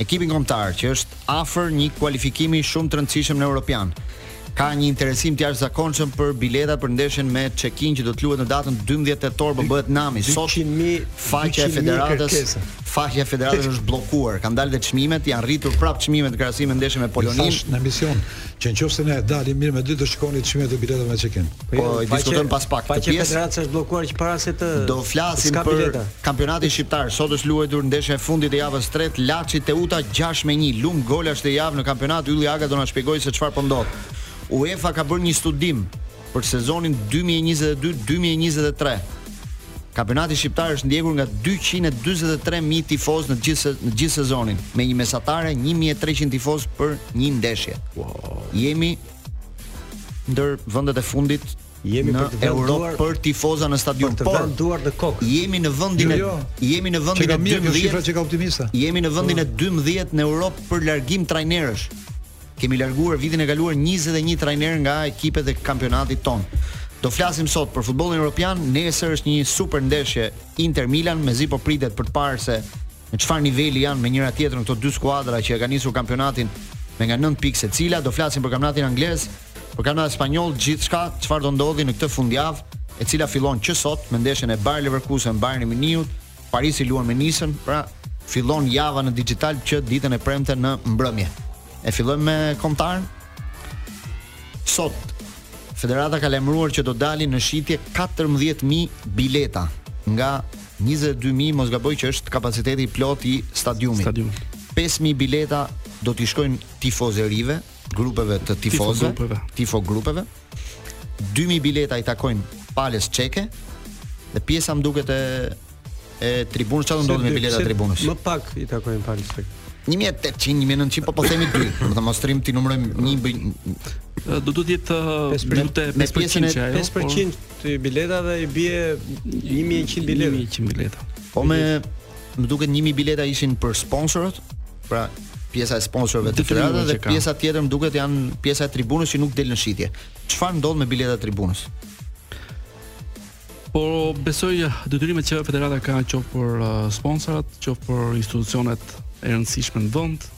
ekipin kombëtar që është afër një kualifikimi shumë të rëndësishëm në Europian. Ka një interesim të jashtëzakonshëm për bileta për ndeshjen me Çekinë që do të luhet në datën 12 tetor, po bëhet nami. Sot faqja e federatës, faqja e federatës është bllokuar. Kanë dalë dhe çmimet, janë rritur prap çmimet në krahasim me ndeshjen me Poloninë. Në emision, që nëse ne dalim mirë do t'i shikoni çmimet e biletave me Çekinë. Po, po jo, diskutojmë pas pak këtë pjesë. Faqja e Federatës është bllokuar që para se të Do flasim për bileta. kampionatin shqiptar. Sot është luajtur ndeshja e fundit e javës së 3, Laçi Teuta 6 me 1. Lumë golash këtë javë në kampionat. Ylli Aga do na shpjegojë se çfarë po ndodh. UEFA ka bërë një studim për sezonin 2022-2023. Kampionati shqiptar është ndjekur nga 243.000 tifozë në gjithë në gjithë sezonin, me një mesatare 1300 tifozë për një ndeshje. Wow. Jemi ndër vendet e fundit jemi në për Europë për tifoza në stadium për të vënë, duar në kokë jemi në vendin jo, jo. jemi në vendin e 12 shifra që ka optimizëm jemi në vendin e 12 po. në Europë për largim trajnerësh kemi larguar vitin e kaluar 21 trajnerë nga ekipet e kampionatit tonë Do flasim sot për futbollin europian. Nesër është një super ndeshje Inter Milan, mezi po pritet për të parë se në çfarë niveli janë me njëra-tjetrën këto dy skuadra që e kanë nisur kampionatin me nga 9 pikë secila, do flasim për kampionatin anglez, për kampionatin spanjoll, gjithçka çfarë do ndodhë në këtë fundjavë, e cila fillon që sot me ndeshjen e Bayer Leverkusen, Bayern Munichut, Parisi luan me Nisën, pra fillon java në Digitalb që ditën e premte në mbrëmje. E fillojmë me kombëtaren. Sot Federata ka lajmëruar që do dalin në shitje 14000 bileta nga 22000 mos gaboj që është kapaciteti i plotë i stadiumit. Stadium. 5000 bileta do t'i shkojnë tifozerive, grupeve të tifozëve, tifo grupeve. Tifo grupeve. 2000 bileta i takojnë palës çeke dhe pjesa më duket e e tribunës çfarë ndodh me biletat e tribunës. Më pak i takojnë palës çeke. 1800, 1900, po po themi dy. Domethënë mos të rrimë t'i numërojmë një nga të jetë 5% 5% 5% Të biletave i bie 1100 bileta. 1100 bileta. Po me më duket 1000 bileta ishin për sponsorët, pra pjesa e sponsorëve të federatës dhe pjesa tjetër më duket janë pjesa e tribunës që nuk del në shitje. Çfarë ndodh me biletat e tribunës? Po besoj eh, detyrimet që federata ka qoftë për eh, sponsorat, qoftë për institucionet e rëndësishme në vend,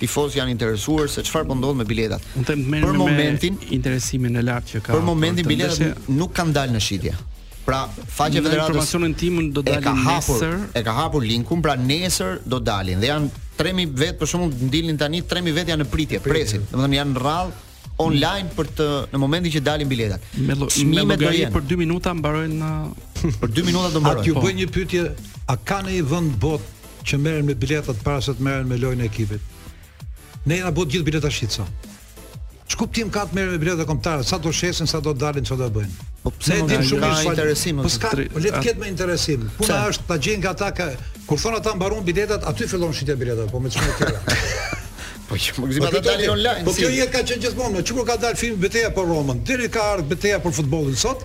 tifozë janë interesuar se çfarë po ndodh me biletat. Unë them merr për momentin me interesimin e lartë që ka. Për momentin për biletat ndeshe... nuk kanë dalë në shitje. Pra, faqja e federatës informacioni im do dalin e ka hapur, nesër. E ka hapur linkun, pra nesër do dalin dhe janë 3000 vet për shembull në link tani 3000 vet janë në pritje, presin. Domethënë janë në radhë online për të në momentin që dalin biletat. Me çmimet do jenë, për 2 minuta mbarojnë në për 2 minuta do mbarojnë. A ju bëj një pyetje, a ka në një vend bot që merren me biletat para se të merren me lojën e ekipit. Ne jena bëu gjithë biletashitsa. Ç'kuptim ka të merren me biletat e kombëtares, sa do shesin, sa do dalin, çfarë do bëjnë? Po pse ne dimë shumë mirë interesim. Po s'ka, po le të ketë interesim. Puna është ta gjejnë ata ka kur thon ata mbaron biletat, aty fillon shitja e biletave, po me çfarë tjetër. Po që Gëzim po ata dalin online. Po kjo jetë ka qenë gjithmonë, qysh kur ka dalë filmi Beteja për Romën. Deri ka ardhur Beteja për futbollin sot,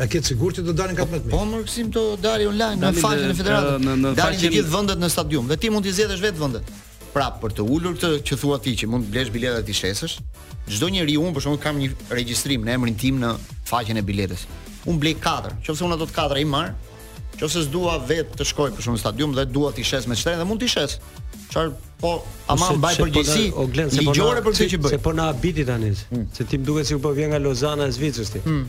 E ke të sigurt që do dalin 14 mijë? Po more Gëzim, të dalin online në faqen e federatës. Në, në, dalin të gjithë vendet në stadium dhe ti mund t'i zgjedhësh vetë vendet. Pra për të ulur këtë që thua ti që mund të blesh biletat t'i shesësh, çdo njeri unë për shembull kam një regjistrim në emrin tim në faqen e biletës. Unë blej 4, nëse unë ato të katra i marr, nëse s'dua vetë të shkoj për shembull në stadium dhe dua t'i shes më shtrenjtë dhe mund t'i shes. Çfarë po ama mbaj po përgjegjësi po ligjore për këtë që bëj. Se po na habite tani. Hmm. Se ti më duket sikur po vjen nga Lozana e Zvicrës ti. Hmm.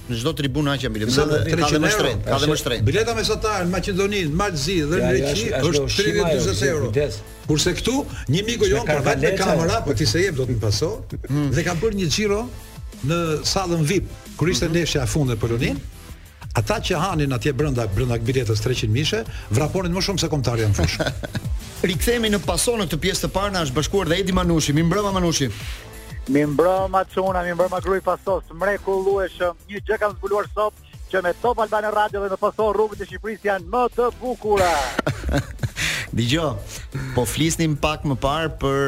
Në çdo tribunë aq janë biletat. Në Maqedoni ka dhe më shtrenjtë, ka dhe më shtrenjtë. Bileta mesatare në Maqedoni, në Mal Zi dhe në Greqi është 30-40 euro. Kurse këtu, një miku jonë për vetë me kamera, po ti s'e jep dot në Paso, hmm. dhe ka bërë një xhiro në sallën VIP, kur ishte mhm. ndeshja e fundit me Poloninë. Ata që hanin atje brenda brenda biletës 300 mijëshe, vraponin më shumë se kombëtarja në fushë. Rikthehemi në Paso në këtë pjesë të parë, na është bashkuar dhe Edi Manushi. Mirëmbrëma Manushi. Mirëmbrëma çuna, mirëmbrëma grupi Pasos, mrekullueshëm. Një gjë kam zbuluar sot që me Top Albania Radio dhe me Paso rrugët e Shqipërisë janë më të bukura. Dëgjo, po flisnim pak më parë për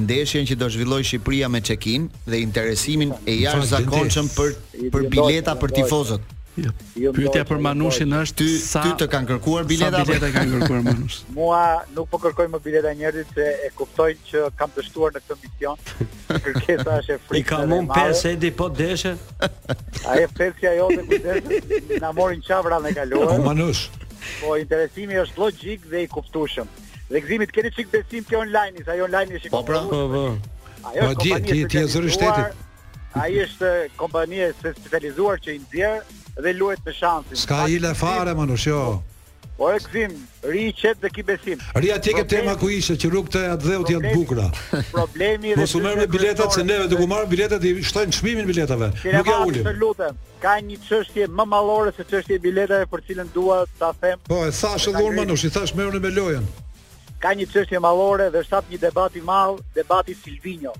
ndeshjen që do zhvillojë Shqipëria me Çekinë dhe interesimin e jashtëzakonshëm për për bileta për tifozët. Jo. jo Pyetja për Manushin është ty, sa ty të kanë kërkuar bileta? Sa bileta kanë kërkuar Manush? Mua nuk po kërkojnë më bileta njerëzit se e kuptojnë që kam dështuar në këtë mision. Kërkesa është e frikshme. I kam unë pesë Edi po deshe. A e pesja jote ku deshë? Na morën javën e kaluar. Po Manush. Po interesimi është logjik dhe i kuptueshëm. Dhe Gëzim të keni çik besim te online, sa jo online është i kuptuar. Po pra, po po. Ajo po, ti ti ti zëri i shtetit. Ai është kompani e specializuar që i nxjerr dhe luhet me shansin. S'ka hile fare Manush, jo. O Gëzim, rri i qetë dhe ki besim Rri atje ke tema ku ishe që rrugët e atdheut janë të bukura Problemi Dhe mos u merr me biletat se neve duke u marrë biletat i shtojnë çmimin biletave Nuk ia ulim të lutem, ka një çështje më madhore se çështja e biletave për të cilën dua ta them Po e thashë dhe unë Manush, i thashë merruni me lojën Ka një çështje madhore dhe është hapur një debat i madh, debati Silvinjo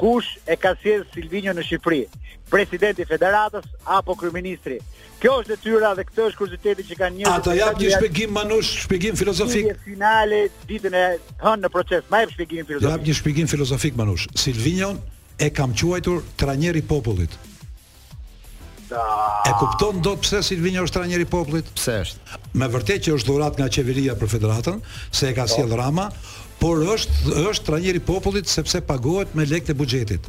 Kush e ka sjellë Silvinjo në Shqipëri? Presidenti i federatës apo kryeministri? Kjo është detyra dhe ky është kurioziteti që kanë njerëzit. A ta jap një shpjegim Manush, shpjegim filozofik? Në finale ditën e hënë në Procesi, më jep shpjegimin filozofik. Jap një shpjegim filozofik Manush. Silvinjon e kam quajtur trajner i popullit. Da. E kupton dot pse Silvinjo është trajner i popullit? Pse është? Me vërtetë që është dhuratë nga qeveria për federatën, se e ka po. sjell Rama, por është është trajner i popullit sepse paguhet me lekët e buxhetit.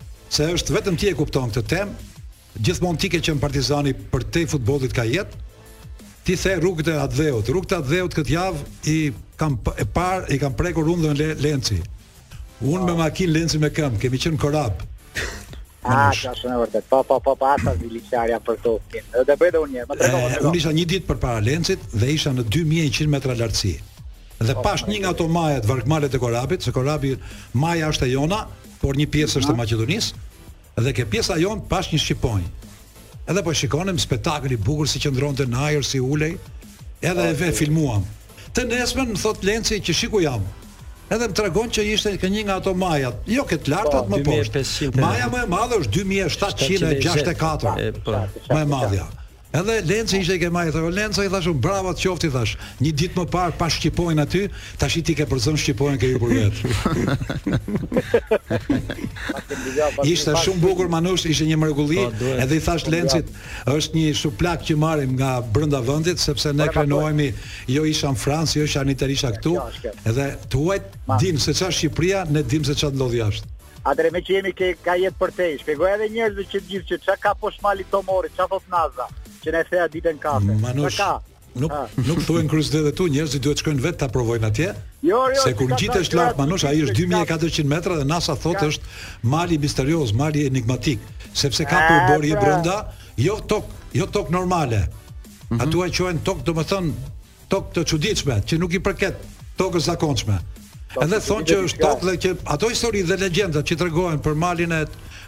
Se është vetëm ti e kupton këtë temë. Gjithmonë ti ke qenë partizani përtej futbollit ka jetë. Ti the rrugët e Atdheut. Rrugët e Atdheut këtë javë i kemi parë, i kam prekur unë dhe le, Lenci. Unë me makinë Lenci me këmbë, kemi qenë Korab. Ah, ja shumë vërtet. Po, po, po, po, ata zi liqarja për to. Edhe dhe brejtë unë njerë, më trego, më Unë isha një ditë përpara Lencit dhe isha në 2100 metra lartësi. Dhe po, pashë një nga ato majat, vargmalet e Korabit, se Korabi maja është e jona, por një pjesë është e Maqedonisë dhe ke pjesa jonë pashë një shqiponjë. Edhe po e shikonim spektakël i bukur si qëndronte në ajër si ulej, edhe neve e filmuam. Të nesërmen më thotë Lenci që shih ku jam. Edhe më tregon që ishte ke një nga ato majat, jo ke të lartat po, më poshtë. Maja më e madhe është 2764. Po, më e madhja. Edhe Lenca ishte ke maja i thashë o Lenca i thashë unë bravo të qoftë i thashë një ditë më parë pashë shqiponjën aty tashi ti ke përzënë shqiponjën ke hyrë për vetë ishte shumë bukur Manush ishte një mrekulli po, edhe i thashë Lencit është një shuplakë që marrim nga brenda vendit sepse ne krenohemi jo isha në Francë jo isha në Itali isha këtu edhe thuajse s'dimë se çfarë ka Shqipëria ne dimë se çfarë ndodh jashtë Atëherë meqë jemi ke, ka jetë përtej, shpjegoju edhe njerëzve që gjithë që ça ka poshtë mali Tomorit, ça thotë NASA, që na the atë ditën në kafe. Manush, ka? nuk, ha. nuk thuhen kryzde dhe tu, njerëzit duhet shkojnë vetë ta provojnë atje, jo, jo, se kur ngjitesh lart Manush, ai është 2400 metra dhe NASA thotë është mali misterioz, mali enigmatik, sepse ka përbërje brenda, jo tokë, jo tokë normale, mm -hmm. ato e quajnë tokë, domethënë, tokë të çuditshme që nuk i përket tokës së zakonshme. Po, Edhe thonë që është tokë dhe që ato histori dhe legjenda që tregohen për malin e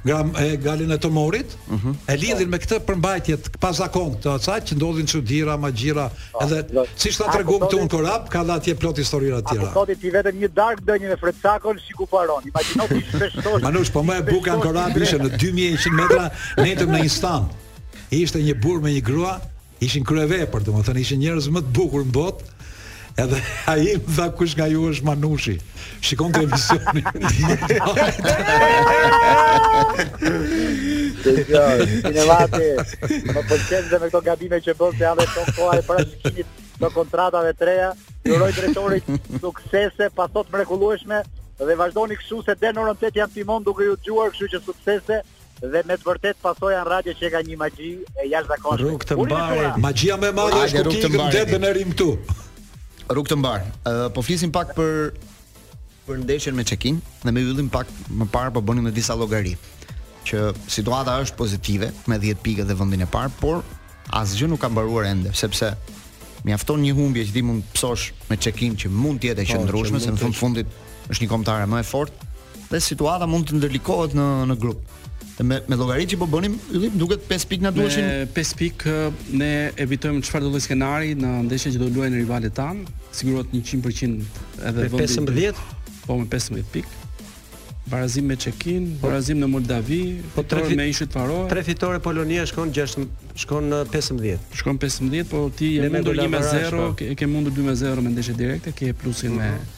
Gram e malin e Tomorit, uh mhm. -huh. e lidhin me këtë përmbajtje të pazakontë të asaj që ndodhin çudira, magjira, po, edhe siç ta tregon këtu në Korab, ka dhe atje plot histori të tjera. Po ti vetëm një darkë ndenje me frecakon si ku paron. Imagjino ti shpesh thosht. Manush, po më e bukura në Korab ishte në 2100 metra, fjetëm në një stan. Ishte një burrë me një grua, Ishin kryevepër, domethënë ishin njerëzit më të bukur në botë. Edhe ai më tha kush nga ju është Manushi. Shikon te emisioni. Të dëgjoj, si ne mati, më pëlqen edhe me këto gabime që bën edhe edhe te koha e parashikimit të kontratave të reja, t'i uroj drejtorit suksese, pa thotë mrekullueshme, dhe vazhdoni kështu se dhe në orën 8 jam në timon duke ju dëgjuar kështu që suksese, dhe me të vërtetë pasojë është radio që ka një magji e jashtëzakonshme. Rrugë të mbarë. Magjia më e madhe është kur ti ikën në det dhe ne rrimë këtu. Rrugë të mbarë. Uh, po flisim pak për për ndeshjen me Çekinë dhe me Yllin pak më parë po bënim ne disa llogari që situata është pozitive me 10 pikë dhe vendin e parë, por asgjë nuk ka mbaruar ende, sepse mjafton një humbje që ti mund të pësosh me Çekinë që mund të jetë e po, qëndrueshme, se në fund të fundit është një kombëtare më e fortë dhe situata mund të ndërlikohet në në grup. Dhe me me llogari që po bënim, Ylli, më duket 5 pikë na duheshin. Me 5 pikë ne evitojmë çfarëdo lloj skenari në ndeshjen që do luajnë rivalët tanë, sigurohet 100% edhe vendi. Me 15? Po me 15 pikë. Barazim me Çekinë, po, barazim në Moldavi, po tre me Ishujt Faroe. Tre fitore Polonia shkon 6 shkon në 15. Shkon 15, po ti e ke mundur 1-0, po. ke, ke mundur 2-0 me ndeshje direkte, ke plusin mm -hmm. me mhm.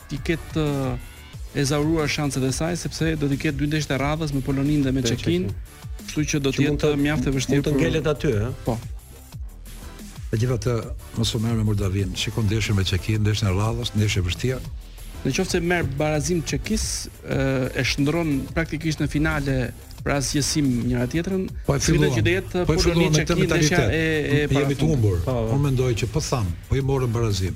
të ketë ezauruar shanset e saj sepse do të ketë dy ndeshje të radhës me Poloninë dhe me Çekinë. Kështu që do të jetë mjaft e vështirë të ngelet aty, ëh. Po. Megjithatë mos u merr me Moldavinë, shiko ndeshjen me Çekinë, ndeshjen e radhës, ndeshjen e vështirë. Në qoftë se merr barazim Çekisë, e shndërron praktikisht në finale për asgjësim njëra tjetrën. Po e fillon që det po Polonia Çekinë ndeshja e e para. Jemi të humbur. Po. Unë mendoj që po tham, po i morën barazim.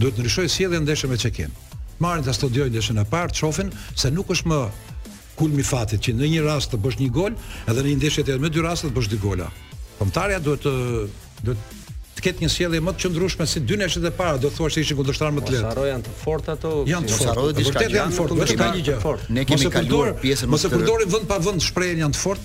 Duhet të ndryshojë sjellje në ndeshjen me Çekinë. Marrin ta studiojnë ndeshjen e parë, të shohin se nuk është më kulmi i fatit që në një rast të bësh një gol, edhe në një ndeshje tjetër me dy raste të bësh dy gola. Kombëtarja duhet të duhet të ketë një sjellje më të qëndrueshme si dy ndeshjet e para, do të thuash se ishin kundërshtarë më të lehtë. Mos harro janë të fortë ato. Janë të fortë, diçka janë të fortë, vetëm një gjë. Ne kemi kaluar pjesën më të. Mos e përdorim vend pa vend shprehjen janë të fortë.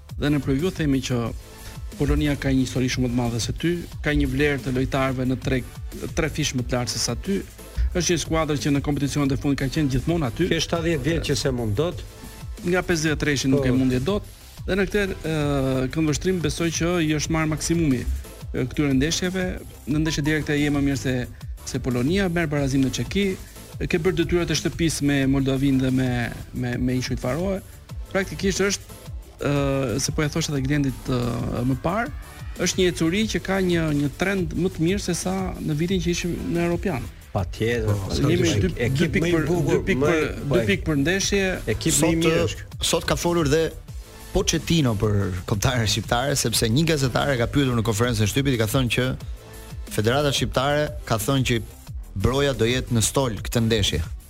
Dhe në preview themi që Polonia ka një histori shumë më të madhe se ty, ka një vlerë të lojtarëve në treg trefish më të lartë se sa ty. Është një skuadër që në kompeticionet e fundit ka qenë gjithmonë aty. Ke 70 vjet që s'e mund dot. Nga 53-shi nuk e po. mund dot. Dhe në këtë këndvështrim besoj që i është marrë maksimumi këtyre ndeshjeve. Në ndeshje direkte je më mirë se se Polonia merr barazim në Çeki. Ke bërë detyrat e shtëpisë me Moldavinë dhe me me me Ishujt Faroe. Praktikisht është ë se po e thosha edhe Glendit më parë, është një ecuri që ka një një trend më të mirë se sa në vitin që ishim në Europian. Patjetër. Po, po, Kemi dy dy pikë për dy pikë për po, dy pikë për ndeshje. Ekip më i mirë. Sot ka folur dhe Pochettino për kombëtaren shqiptare sepse një gazetar e ka pyetur në konferencën e shtypit i ka thënë që Federata Shqiptare ka thënë që Broja do jetë në stol këtë ndeshje.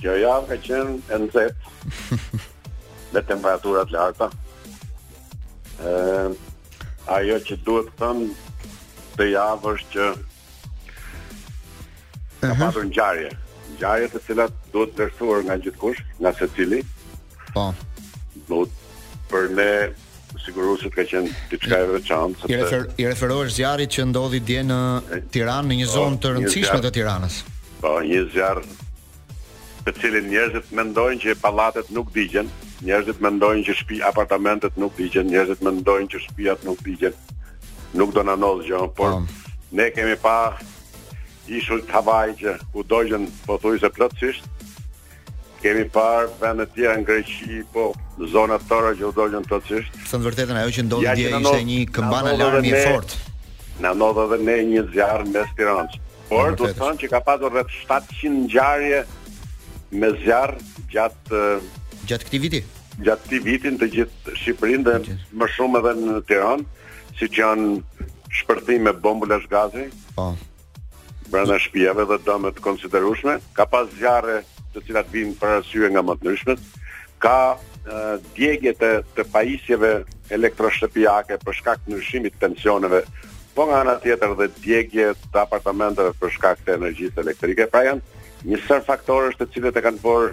Kjo javë ka qenë e nxehtë. me temperatura të larta. Ëh, ajo që duhet të thënë këtë javë është që ka patur ngjarje, ngjarje të cilat duhet vlerësuar nga gjithkush, nga secili. Po. Do për ne sigurisht ka qenë diçka e veçantë. I, refer, i referohesh zjarrit që ndodhi dje në Tiranë, në një po, zonë të rëndësishme të Tiranës. Po, një zjarr të cilin njerëzit mendojnë që pallatet nuk digjen, njerëzit mendojnë që shtëpi apartamentet nuk digjen, njerëzit mendojnë që shtëpiat nuk digjen. Nuk do na ndodhë gjë, por oh. ne kemi pa ishujt e Havait që u dogjën, pothuajse plotësisht, Kemi parë vende të tjera në Greqi, po zona të tëra që u dogjën plotësisht. Thënë të vërtetën, ajo që ndodhi ja, dje ishte një këmbanë alarmi e fortë. Na ndodh edhe ne një zjarr në mes Tiranës. Por duhet thënë që ka pasur rreth 700 ngjarje me zjarr gjatë gjatë këtij viti. Gjatë këtij viti në të gjithë Shqipërinë dhe më shumë edhe në Tiranë, siç janë shpërthime bombulash gazi. Po. brana shpijave dhe dëme të konsiderueshme, ka pas zjarre të cilat vijnë për arsye nga më të ndryshmet, ka djegje të, të pajisjeve elektroshtëpiake për shkak të ndryshimit të tensioneve, po nga ana tjetër dhe djegje të apartamenteve për shkak të energjisë elektrike, pra janë një sërë faktorësh të cilat e kanë bërë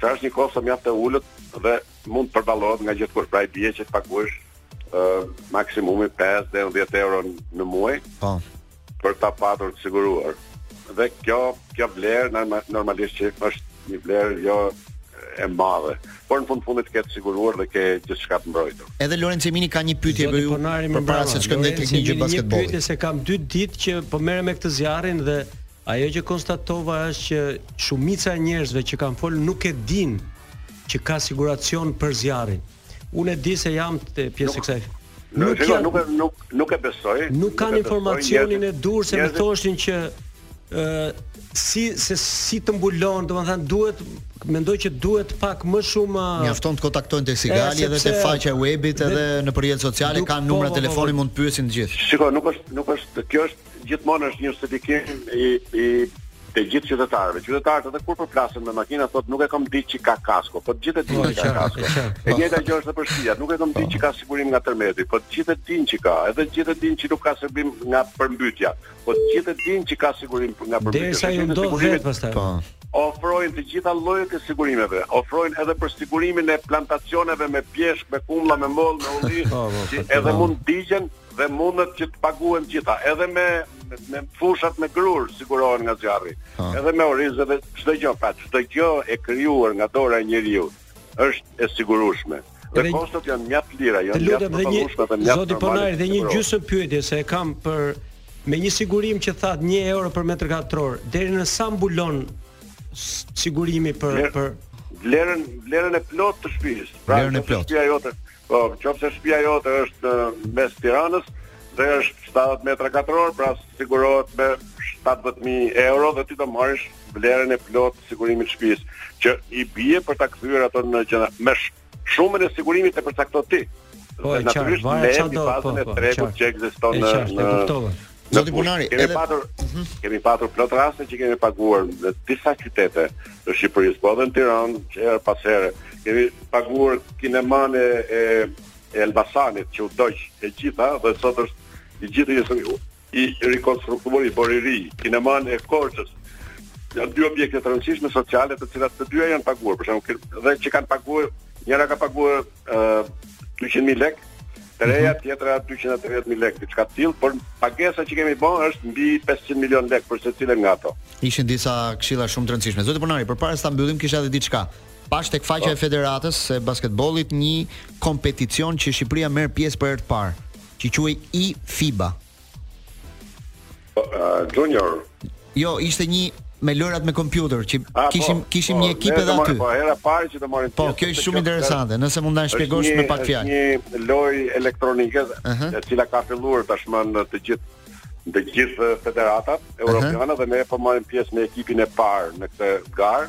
Pra është një kosto mjaft e ulët dhe mund të përballohet nga gjithkush. Pra i bie që të paguash ë maksimumi 5 deri në 10 euro në muaj. Po. Për ta patur të siguruar. Dhe kjo kjo vlerë normalisht që është një vlerë jo e madhe. Por në fund fundit ke të siguruar dhe ke gjithçka të mbrojtur. Edhe Lorenzo Mini ka një pyetje për ju përpara se të shkojmë tek një gjë basketbolli. Një pyetje se kam 2 ditë që po merrem me këtë zjarrin dhe Ajo që konstatova është që shumica e njerëzve që kanë folur nuk e dinë që ka siguracion për zjarrin. Unë e di se jam të pjesë e kësaj. Nuk nuk, nuk nuk nuk e besoj. Nuk kanë informacionin e duhur se më thoshin që ë si se si të mbulon, domethënë duhet mendoj që duhet pak më shumë mjafton të kontaktojnë te Sigali edhe te faqja e webit edhe në rrjetet sociale kanë numra po, po, po, telefoni mund të pyesin të gjithë. Shikoj, nuk është nuk është kjo është Gjithmonë është një justifikim i i të gjithë qytetarëve. Qytetarët edhe kur përplasen me makina thotë nuk e kam ditë që ka kasko, po të gjithë e dinë që ka kasko. E po. njëjta gjë është edhe për shtëpiat, nuk e kam ditë që ka sigurim nga tërmeti, po të gjithë e dinë që ka, edhe të gjithë e dinë që nuk ka sigurim nga përmbytja, po të gjithë e dinë që ka sigurim nga përmbytja. Derisa ju do vetë pastaj. Po. Ofrojnë të gjitha llojet e sigurimeve, ofrojnë edhe për sigurimin e plantacioneve me pjeshk, me kumlla, me mollë, me ulli, po, po, që edhe mund digjen dhe mundet që të paguhen gjitha, edhe me me fushat me grur sigurohen nga zjarri. Ha. Edhe me oriz edhe çdo gjë, pra çdo gjë e krijuar nga dora e njeriu është e sigurueshme. Dhe, dhe kostot janë mjaft të lira, janë mjaft të pagushme dhe mjaft Zoti Ponari dhe një gjysmë pyetje se e kam për me një sigurim që thatë 1 euro për metër katror, deri në sa mbulon sigurimi për Ler, për vlerën vlerën e plotë të shtëpisë. Pra, vlerën e plot. Shtëpia jote Po, qoftë se shtëpia jote është mes Tiranës dhe është 70 metra katror, pra sigurohet me 70000 euro dhe ti do marrësh vlerën e plotë të sigurimit të shtëpisë, që i bie për ta kthyer ato në gjendje, shumën e sigurimit e përcakton ti. Po, natyrisht me bazën, po, po, e tregut që ekziston në, në, Zoti Ponari, kemi edhe... patur mhm. kemi patur plot raste që kemi paguar në disa qytete të Shqipërisë, po edhe në Tiranë, që herë pas here kemi paguar kinemanë e e Elbasanit që u dogj e gjitha dhe sot është i gjithë i, i rikonstruktuar i bërë i ri, kinemanë e Korçës. Janë dy objekte të rëndësishme sociale të cilat të dyja janë paguar, për shembull, dhe që kanë paguar, njëra ka paguar 200.000 lek, të reja mhm. tjetra 230.000 lek, diçka të tillë, por pagesa që kemi bën është mbi 500 milion lek për secilën nga ato. Ishin disa këshilla shumë të rëndësishme. Zoti Ponari, përpara se ta mbyllim kisha edhe diçka. Pashë tek faqja e po. Federatës së Basketbollit një kompeticion që Shqipëria merr pjesë për herë të parë, që quhej i FIBA. Uh, junior. Jo, ishte një me lojrat me kompjuter që A, po, kishim po, kishim po, një ekip edhe aty. Po, hera e parë që të marrin. Po, kjo është shumë interesante, nëse mund ta shpjegosh me pak fjalë. Është një lojë elektronike, uh -huh. e cila ka filluar tashmë në të gjithë në të gjithë federatat europiane uh -huh. dhe ne po marrim pjesë me ekipin e parë në këtë garë.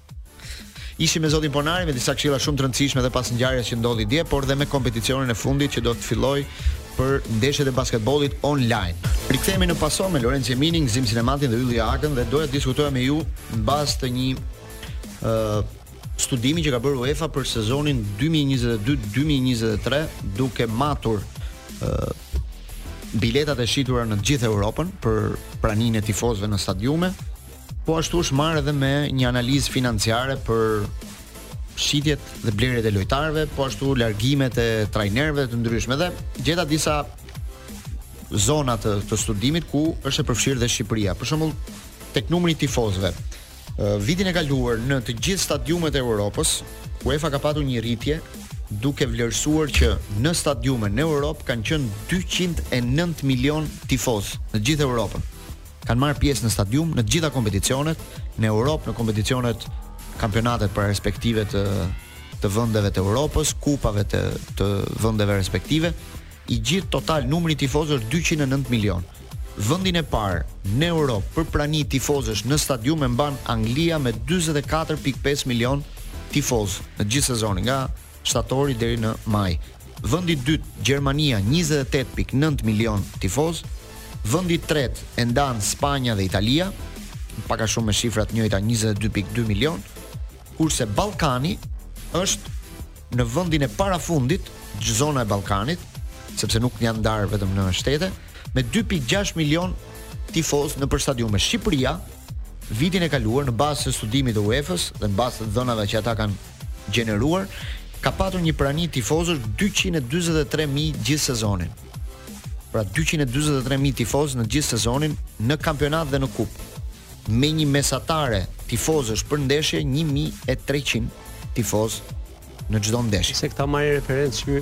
Ishim me zotin Ponari me disa këshilla shumë të rëndësishme dhe pas ngjarjes që ndodhi dje, por dhe me kompeticionin e fundit që do të fillojë për ndeshjet e basketbollit online. Rikthehemi në paso me Lorenc Jeminin, Gëzim Sinematin dhe Ylli Akën dhe doja të diskutoja me ju në bazë të një ë uh, studimi që ka bërë UEFA për sezonin 2022-2023 duke matur uh, biletat e shitura në gjithë Europën për praninë e tifozëve në stadiume, Po ashtu është marrë edhe me një analizë financiare për shitjet dhe blerjet e lojtarëve, po ashtu largimet e trajnerëve e të ndryshme dhe gjeta disa zona të, të studimit ku është e përfshirë dhe Shqipëria. Për shembull, tek numri i tifozëve. Vitin e kaluar në të gjithë stadiumet e Europës, UEFA ka patur një rritje duke vlerësuar që në stadiume në Europë kanë qenë 209 milion tifozë në gjithë Europën. kanë marrë pjesë në stadium në të gjitha kompeticionet, në Europë, në kompeticionet kampionatet pra respektive të të vendeve të Europës, kupave të të vendeve respektive, i gjithë total numri i tifozësh 209 milion. Vendin e parë në Europë për prani tifozësh në stadium e mban Anglia me 44.5 milion tifozë në gjithë sezonin nga shtatori deri në maj. Vendi i dytë, Gjermania, 28.9 milion tifozë. Vendin e tretë e ndan Spanja dhe Italia, pak a shumë me shifra të njëjta 22.2 milion, kurse Ballkani është në vendin e parafundit, zona e Ballkanit, sepse nuk janë ndarë vetëm në shtete, me 2.6 milion tifozë nëpër stadiume. Shqipëria vitin e kaluar në bazë të studimit të UEFA-s dhe në bazë të të dhënave që ata kanë gjeneruar, ka patur një prani tifozësh 243.000 gjithë sezonin. Pra 243.000 tifozë në gjithë sezonin në kampionat dhe në kupë. Me një mesatare tifozësh për ndeshje 1300 tifozë në çdo ndeshje. Se këta marrin referencë që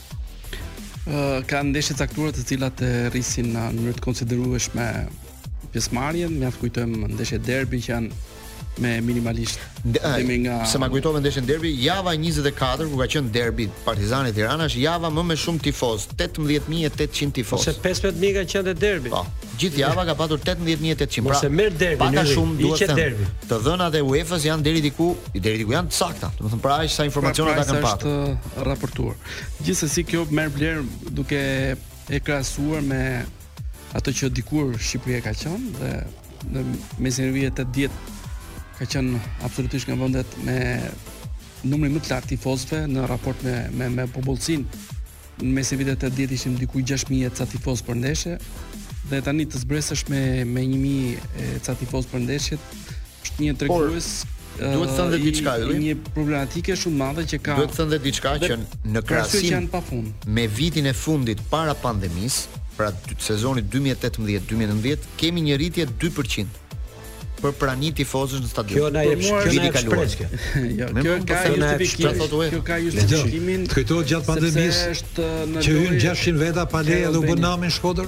Uh, ka ndeshje të caktuara të cilat e rrisin në mënyrë të konsiderueshme pjesëmarrjen, mjaft kujtojmë ndeshjet derbi që janë me minimalisht meqenëse ma kujtove ndeshjen derbi java 24 ku ka qenë derbi Partizani Tirana është java më me shumë tifozë 18800 tifozë ose 15000 kanë qenë te derbi po gjithë java ka patur 18800 pra ose merr derbi pak a shumë duhet të them të dhënat e UEFA-s janë deri diku deri diku janë të sakta do të thonë pra aq sa informacion pra, ata kanë patur raportuar. Gjithsesi kjo merr vlerë duke e krahasuar me ato që dikur Shqipëria ka qenë dhe në mesin e viteve 80 ka qenë absolutisht nga vendet me numrin më të lartë të tifozëve në raport me me me popullsinë. Në mesin e viteve 80 ishim diku 6000 e ca tifozë për ndeshje dhe tani të zbresësh me me 1000 e ca tifozë për ndeshje është një tregues duhet thënë dhe diçka Ylli një problematike shumë madhe që ka duhet thënë dhe diçka që në krahasim me vitin e fundit para pandemisë pra sezonit 2018-2019 kemi një rritje 2% për prani tifozësh në stadium. Kjo na jep shpirtin e kaluar. Jo, kjo ka justifikim. Kjo ka justifikimin. Të kujtohet gjatë pandemisë. Është një që hynë 600 veta pa leje dhe u bë nami në Shkodër.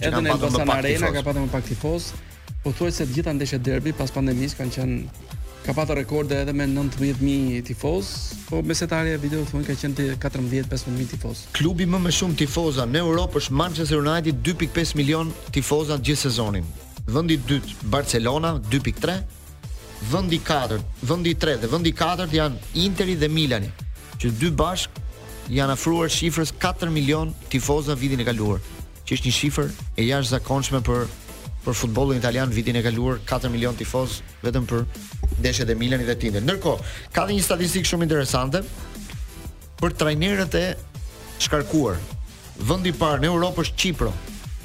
që kanë patur më pak tifozë. Ka patur më pak tifozë. Pothuajse të gjitha ndeshjet derbi pas pandemisë kanë qenë ka patur rekorde edhe me 19000 tifoz, po mesatarja e videot thonë ka qenë 14-15000 tifoz. Klubi me më shumë tifoza në Europë është Manchester United 2.5 milion tifoza gjithë sezonin. Vendi i dytë Barcelona 2.3, vendi i katërt, vendi i tretë dhe vendi i katërt janë Interi dhe Milani, që të dy bashkë janë afruar shifrës 4 milion tifoza vitin e kaluar. që është një shifër e jashtëzakonshme për për futbollin italian vitin e kaluar 4 milion tifoz vetëm për ndeshjet e Milanit dhe të Interit. Ndërkohë, ka dhe një statistikë shumë interesante për trajnerët e shkarkuar. Vendi i parë në Europë është Qipro,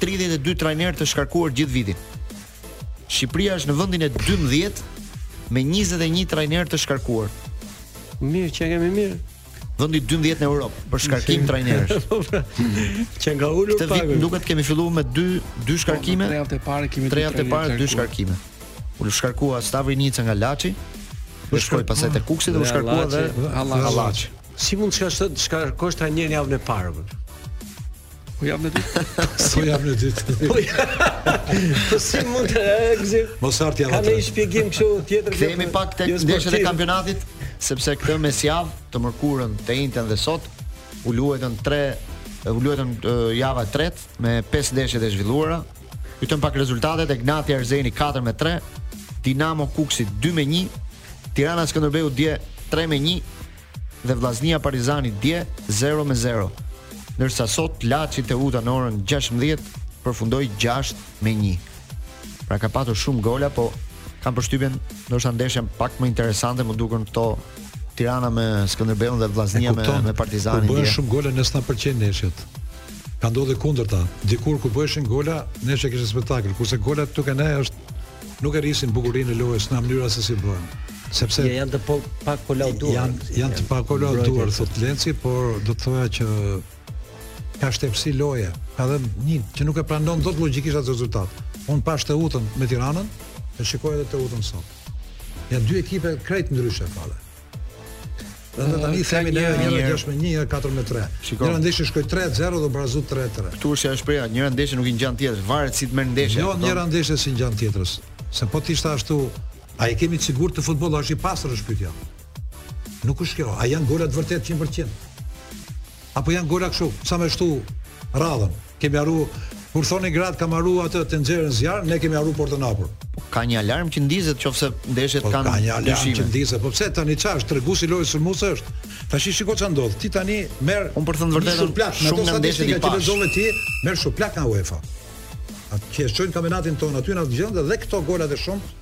32 trajnerë të shkarkuar gjithë vitin. Shqipëria është në vendin e 12 me 21 trajnerë të shkarkuar. Mirë, qenkemi mirë. vendi 12 në Europë për shkarkim trajnerësh. Po, pra. Qenka ulur pak. Këtë vit duket kemi filluar me dy dy po, shkarkime. Tre javët e para kemi dy javët e para dy shkarkime. U shkarkua Stavri Nica nga Laçi. U shkoi pasaj te Kuksi dhe u shkarkua dhe Hallaçi. Si mund të shkarkosh trajnerin javën e parë? Po jam në ditë. Po jam në ditë. Po, po si mund të ekzi? Mos art jam. Ka një shpjegim kështu tjetër. Kthehemi pak tek jo, ndeshjet e kampionatit, sepse këtë mesjavë të mërkurën, të enjten dhe sot u luajtën 3 u luajtën java e tretë me 5 ndeshje të zhvilluara. Ju them pak rezultatet Egnatia Erzeni 4 me 3, Dinamo Kukësi 2 me 1, Tirana Skënderbeu dje 3 me 1, dhe Vllaznia Partizani dje 0 me 0. Ndërsa sot Laçi Teuta në orën 16 përfundoi 6 me 1. Pra ka patur shumë gola, po kam përshtypjen ndoshta ndeshja pak më interesante më duken këto Tirana me Skënderbeun dhe Vllaznia me me Partizanin. Bëhen shumë gola nuk na pëlqejnë ndeshjet. Ka ndodhur e kundërta. Dikur kur bëheshin gola, ndeshja kishte spektakël, kurse gola këtu kanë është Nuk e rrisin bukurinë e lojës nga mënyra se si bëhen. Sepse ja, janë të po, pa kolauduar. Janë janë të pa kolauduar thot Lenci, por do të thoja që ka qetësi loje. Ka dhe një që nuk e pranon dot logjikisht atë rezultat. Unë pashë Teutën me Tiranën, e shikoj edhe Teutën sot. Janë dy ekipe krejt ndryshe fare. Dhe ne tani themi një një një gjashtë me një, një katër me tre. Një ndeshje shkoi 3-0 dhe barazoi 3-3. Këtu është ajo shprehja, një ndeshje nuk i ngjan tjetrës, varet si të marrë ndeshja. Jo, një ndeshje s'i ngjan tjetrës. Se po t'ishte ashtu, a i kemi të sigurt te futbolli, a është i pastër është pyetja. Nuk është kjo, a janë golat vërtet 100%. Apo janë golat kështu, sa me shtu radhën. Kemi harru, kur thoni gratë kanë harru atë tenxheren në zjarr, ne kemi harru portën hapur. Ka një alarm që ndizet nëse ndeshjet po, kanë dyshime. Ka një alarm dyshime. që ndizet, po pse tani çfarë është treguesi lojë sulmues është? Tash shiko çfarë ndodh. Ti tani merr Unë për të thënë të vërtetën shumë pak, shumë nga ndeshjet i pashë. Ti lexove ti, merr shumë flag nga UEFA. Ata që shohin kampionatin tonë aty na dëgjon dhe këto gola të shumë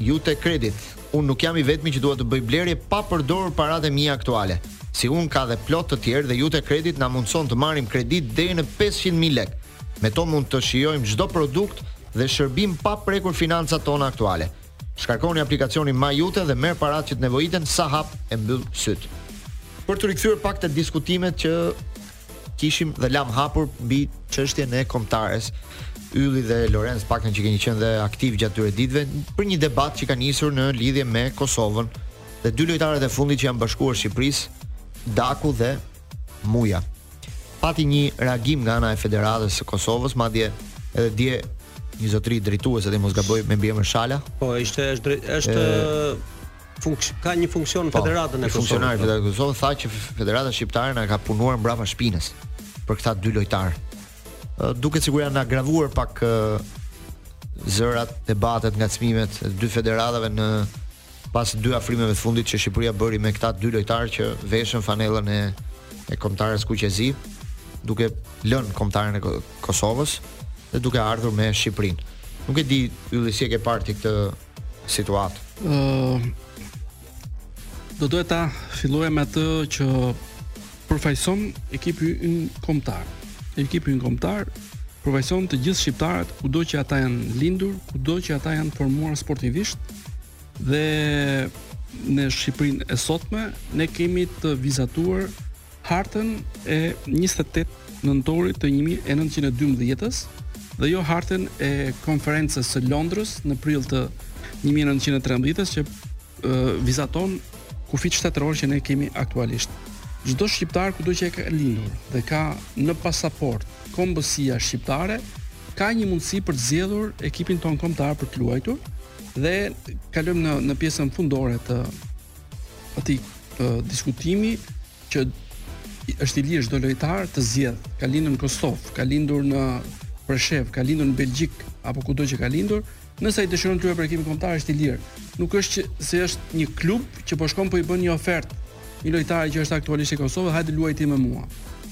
Iute Credit, unë nuk jam i vetmi që dua të bëj blerje pa përdorur paratë e mia aktuale. Si unë ka dhe plot të tjerë dhe Iute Credit na mundëson të marrim kredi deri në pesëqind mijë lekë. Me to mund të shijojmë çdo produkt dhe shërbim pa prekur financat tona aktuale. Shkarkoni aplikacionin MyIute dhe merr paratë që të nevojiten sa hap e mbyll sytë. Për t'u rikthyer pak te diskutimet që kishim dhe lamë hapur mbi çështjen e kombëtares. Ylli dhe Lorenc të paktën që keni qenë dhe aktiv gjatë këtyre ditëve për një debat që ka nisur në lidhje me Kosovën dhe dy lojtarët e fundit që janë bashkuar Shqipërisë, Daku dhe Muja. Pati një reagim nga ana e Federatës së Kosovës, madje edhe dje një zotëri drejtues në mos gaboj me mbiemër Shala. Po, ishte është është Funksh, ka një funksion në po, Federatën e Kosovës. Funksionari i, po, Federatës së Kosovës tha që Federata Shqiptare na ka punuar mbrapa shpinës për këta dy lojtarë. Duket sikur janë agravuar pak zërat, debatet, ngacmimet e dy federatave në pas dy afrimeve të fundit që Shqipëria bëri me këta dy lojtarë që veshën fanellën e e kombëtares kuqezi, duke lënë kombëtaren e Kosovës dhe duke ardhur me Shqipërinë. Nuk e di Ylli si e ke parë ti këtë situatë. Ëh do duhet ta fillojmë me atë që përfaqëson ekipi ynë kombëtar. Ekipi ynë kombëtar përfaqëson të gjithë shqiptarët kudo që ata janë lindur, kudo që ata janë formuar sportivisht dhe në Shqipërinë e sotme ne kemi të vizatuar hartën e 28 nëntorit të 1912-ës dhe jo hartën e konferencës së Londrës në prill të 1913-ës që vizaton kufijtë shtetërorë që ne kemi aktualisht. Çdo shqiptar kudo që ai ka lindur dhe ka në pasaportë kombësia shqiptare, ka një mundësi për të zgjedhur ekipin tonë kombëtar për të luajtur dhe kalojmë në në pjesën fundore të Atij diskutimi që është i lirë çdo lojtar të zgjedh, ka lindur në Kosovë, ka lindur në Preshevë, ka lindur në Belgjik apo kudo që ka lindur, nëse ai dëshiron të luajë për ekipin kombëtar është i lirë. Nuk është që se është një klub që po shkon po i bën një ofertë një lojtari që është aktualisht i Kosovës, hajde luaj ti me mua.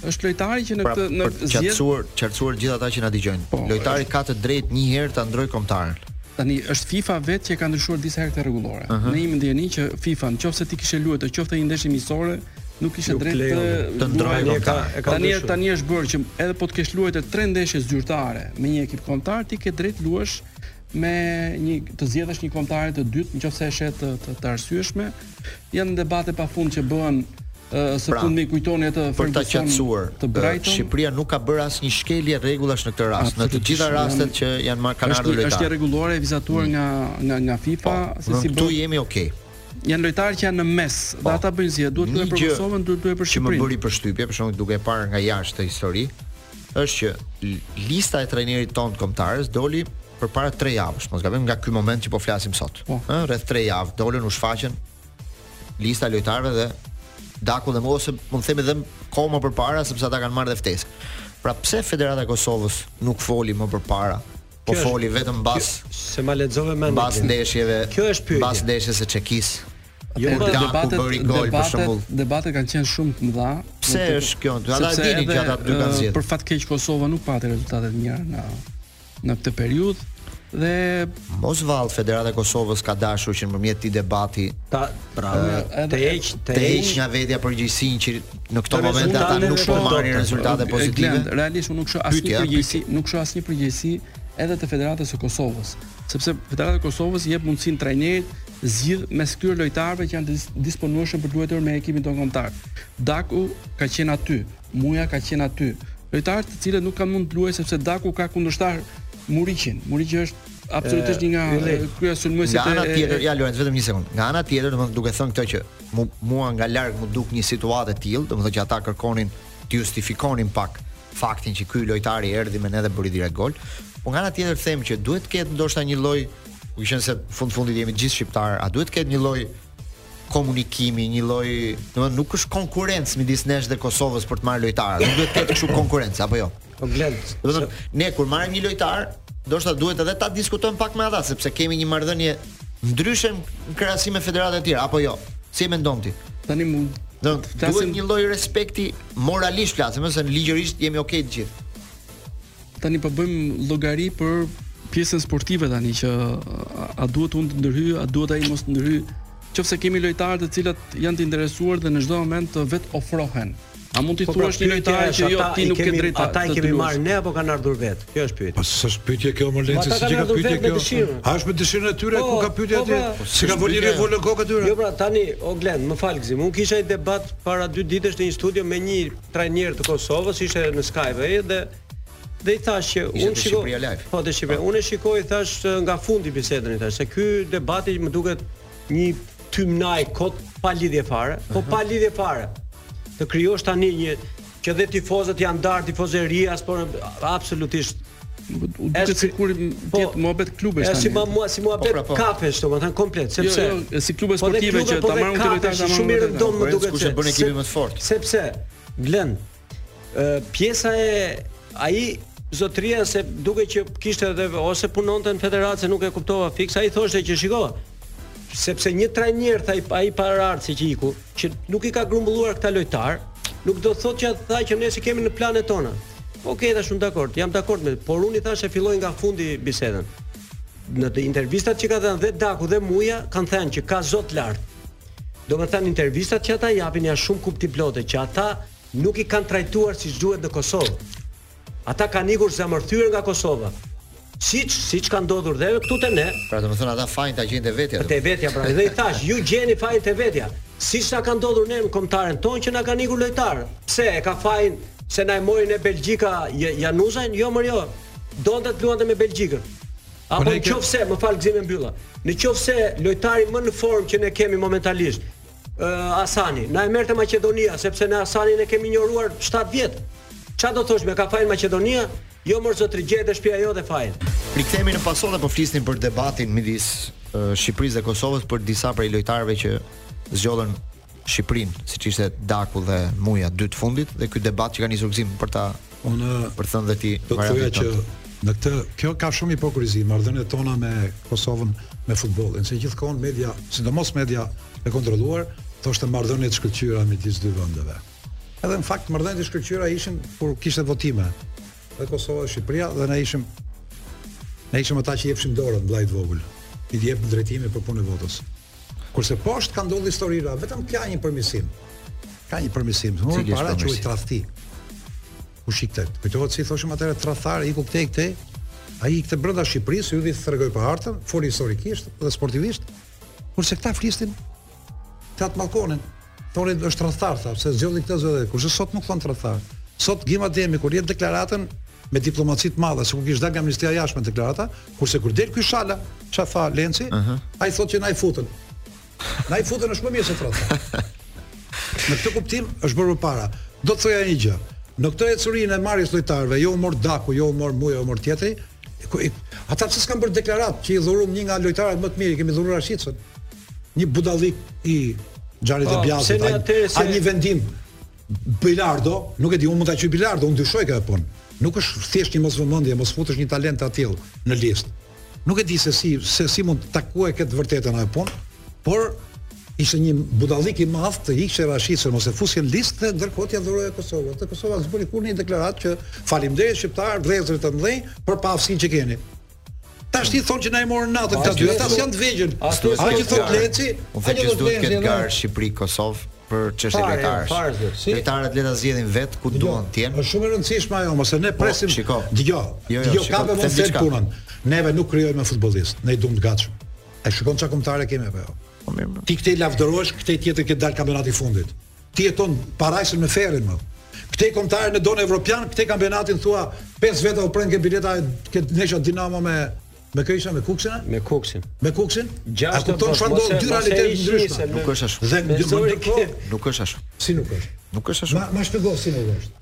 Është lojtari që pra, këtë zgjedhje qartësuar qartësuar gjithë ata që na dëgjojnë. Po, lojtari ka të drejtë një herë ta ndrojë kombëtaren. Tani është FIFA vetë që ka ndryshuar disa herë këtë rregullore. Uh -huh. Ne e dimë që FIFA në qoftë se ti kishe luajtur qoftë edhe një ndeshje miqësore, nuk kishe të drejtë të ndroje kombëtare. Tani tani është bërë që edhe po të kesh luajtur tre ndeshje zyrtare me një ekip kombëtar, ti ke drejt luash me një të zgjedhësh një kombëtare të dytë nëse e sheh të, të, të arsyeshme. Janë debate pafund që bëhen së fundmi kujtoni atë për ta qetësuar të Brighton. Shqipëria nuk ka bërë asnjë shkelje rregullash në këtë rast, në të gjitha rastet që janë marrë kanë ardhur lojtarë. Është e rregulluar e vizatuar mm. nga nga nga FIFA pa, po, se si bëhet. Këtu jemi okay. Janë lojtarë që janë në mes, dhe po. ata bëjnë zgjedhje, duhet të bëjë për Kosovën, duhet të bëjë për Shqipërinë. Që më bëri përshtypje, për shkak duke parë nga jashtë histori, është që lista e trajnerit tonë të kombëtares doli përpara 3 javësh, mos gabim nga ky moment që po flasim sot. Po. Ëh, rreth 3 javë dolën u shfaqën lista e lojtarëve dhe Daku dhe ose mund të themi dhe kohë më përpara sepse ata kanë marrë dhe ftesën. Pra pse Federata e Kosovës nuk foli më përpara? Po foli vetëm mbas se ma lexove më mbas ndeshjeve. Kjo është pyetja. Mbas ndeshjes së Çekisë. Jo, po debatet, debatet, debatet kanë qenë shumë të mëdha. Pse është kjo? Ata e dinin që ata dy kanë zgjedhur. Për fat keq Kosova nuk pati rezultate të mira në në këtë periudhë dhe mos vallë Federata e Kosovës ka dashur që nëpërmjet këtij debati ta pra të heq të heq nga vetja përgjegjësinë që në këto momente ata nuk po marrin rezultate pozitive. Realisht unë nuk shoh asnjë përgjegjësi, nuk shoh asnjë përgjegjësi edhe të Federatës së Kosovës. sepse Federata e Kosovës i jep mundësinë trajnerit zgjidh mes këtyre lojtarëve që janë të disponueshëm për të luajtur me ekipin tonë kombëtar. Daku ka qenë aty, Muja ka qenë aty. Lojtarë të cilët nuk kanë mund të luajë sepse Daku ka kundërshtar Muriqin. Muriqi është absolutisht një nga kryesulmuesit e nga ana tjetër ja Lorenz vetëm një sekond nga ana tjetër domethënë duke thënë këtë që mua nga larg më duk një situatë e tillë domethënë që ata kërkonin të justifikonin pak faktin që ky lojtari erdhi me ne dhe bëri direkt gol. Po nga ana tjetër them që duhet të ketë ndoshta një lloj, duke qenë se fund fundit jemi gjithë shqiptar, a duhet të ketë një lloj komunikimi, një lloj, domethënë nuk është konkurrencë midis nesh dhe Kosovës për të marrë lojtarë. Nuk duhet të ketë kështu konkurrencë apo jo? Po Glen, dhe ne kur marrim një lojtar, ndoshta duhet edhe ta diskutojmë pak me ata sepse kemi një marrëdhënie ndryshe në krahasim me federata të tjera apo jo. Si e mendon ti? Tani mund do të flasim një lloj respekti moralisht flasim, ëh, se ligjërisht jemi okay të gjithë. Tani po bëjmë llogari për pjesën sportive tani që a duhet unë të ndërhyj, a duhet ai mos të ndërhyj. Qoftë se kemi lojtarë të cilët janë të interesuar dhe në çdo moment vetë ofrohen. A mund t'i po, pra, thuash një lojtar që jo ti nuk ke të drejtë ata i kemi marrë ne apo kanë ardhur vetë? Kjo është pyetja. Po s'është pyetje kjo më Lenci si çka pyetje kjo. A është me dëshirën e tyre po, ku ka pyetje po, aty? Pra. Si ka vu revolen kokë aty? Jo pra tani o Glen, më fal Gzim. Unë kisha një debat para dy ditësh në një studio me një trajner të Kosovës, ishte në Skype ai dhe dhe i thashë që unë shikoj po të shikoj unë filloj thashë nga fundi bisedën i thashë se ky debati më duket një tymnajë kot pa lidhje fare, po pa lidhje fare. Të krijosh tani një që dhe tifozët janë ndarë tifozeria, por absolutisht Duket sikur po, të jetë muhabet klubesh Si muha, si muhabet po. kafesh, domethënë komplet jo, Sepse jo, jo, si klube sportive që ta marrim këtë lojtar Shumë i rëndon më duket që Sepse, sepse, Glen pjesa e ai zotëria se duket që kishte edhe ose punonte në federatë se nuk e kuptova fiks, ai thoshte që shiko, sepse një trajner tha ai para se si që iku, që nuk i ka grumbulluar këta lojtarë, nuk do të thotë që tha që ne s'i kemi në planet tona. Okej, okay, tash shumë dakord, jam dakord me, por unë i thashë e filloj nga fundi bisedën. Në intervistat që ka dhënë dhe Daku dhe Muja kanë thënë që ka zot lart. Domethënë intervistat që ata japin janë shumë kuptimplote që ata nuk i kanë trajtuar siç duhet në Kosovë. Ata kanë ikur zemërthyer nga Kosova. Siç siç ka ndodhur dhe këtu te ne. Pra domethënë ata fajin ta gjejnë te vetja. Te vetja pra. Dhe i thashë, ju gjeni fajin te vetja. Siç na ka ndodhur ne në kombëtaren tonë që na kanë ikur lojtarë. Pse e ka fajin se na e mori ne Belgjika Januzajn? Jo mor jo. Donte të luante me Belgjikën. Apo në qoftë se, më fal Gzim e mbylla. Në qoftë se lojtari më në formë që ne kemi momentalisht, uh, Asani, na e merrte Maqedonia sepse ne Asanin e kemi injoruar 7 vjet. Çfarë do thoshim e ka fajin Maqedonia? Jo mor zotri gjeje te shtëpia jote fajin. Rikthehemi në Pasdite po flisnim për debatin midis uh, Shqipërisë dhe Kosovës për disa prej lojtarëve që zgjodhën Shqipërinë, siç ishte Daku dhe Muja dy të fundit dhe ky debat që ka nisur Gzim për ta unë për thënë dhe ti do të thoja që në këtë kjo ka shumë hipokrizi marrëdhëniet tona me Kosovën me futbollin, se gjithë kohën media, sidomos media e kontrolluar, thoshte marrëdhëniet e shkëlqyera midis dy vendeve. Edhe në fakt marrëdhëniet e shkëlqyera ishin kur kishte votime dhe Kosova dhe Shqipëria dhe ne ishim ne ishim ata që i jepshim dorën vllait të vogël. I jep drejtimin për punën e votës. Kurse poshtë ka ndodhur historia, vetëm ka një përmisim. Ka një përmisim, thonin para që është tradhti. U shit. Kujtohet si thoshim atëra tradhtar, iku këtej këtej. Ai ikte brenda Shqipërisë, ju vi tregoj pa hartën, fol historikisht dhe sportivisht. Kurse këta flisnin të të mallkonin. Thonë është tradhtar, tha, se zgjodhi këtë zgjodhi. Kurse sot nuk thonë tradhtar. Sot Xhim Ademi kur jep deklaratën me diplomaci të madhe, sikur kish dalë nga Ministria e Jashtme deklarata, Kurse kur del ky Shala, ç'a tha Lenci? Uh -huh. Ai thotë që na i futën. Na i futën është më mirë se tradhti. Në këtë kuptim është bërë para. Do të thoja një gjë. Në këtë ecurinë e marrjes lojtarëve, jo u mor Daku, jo u mor Muja, jo u mor tjetri. Ata pse s'kanë bërë deklaratë që i dhuruam një nga lojtarët më të mirë, kemi dhuruar Rashicën. Një budallik i Xhani De Biazit, ai një vendim Bilardo, nuk e di, unë mund ta quaj bilardo, unë dyshoj këtë punë. Nuk është thjesht një mosvëmendje, mos futësh një talent të tillë në listë. Nuk e di se si se si mund ta ketë të vërtetën ajo punë, por ishte një budallik i madh të kishe Rashicën mos e fusje në listë dhe ndërkohë t'ia dhuroje Kosovës. Dhe Kosova s'bëri kurrë një deklaratë që faleminderit shqiptarë, vëllezërit e mëdhenj për paaftësinë që keni. Tash ti thua që na i morën natën këta dy, ata s'janë të vegjël. Ai që thotë Lenci, ai që thotë Lenci edhe. Garë Shqipëri Kosovë për çështje lojtarësh. Lojtarët le ta zgjedhin vetë ku duan të jenë. Është shumë e rëndësishme ajo, mos e ne po, presim. Dëgjo. Jo, jo, ka më të thënë punën. Neve nuk krijojmë futbollistë, ne i duam të gatshëm. E shikon ça kombëtare kemi apo jo? Po, Ti këtej lavdërohesh, këtej tjetër që del kampionati i fundit. Ti e ton parajsën me ferrin më. Këtej kombëtaren e do në evropian këtej kampionatin thua pesë veta u prenë ke bileta ke ndeshja Dinamo me me kë isha me Kukësin a me Kukësin me Kukësin a kupton çfarë do dy realitete të ndryshme nuk është ashtu dhe nuk është ashtu si nuk është nuk është ashtu ma shpjego si nuk është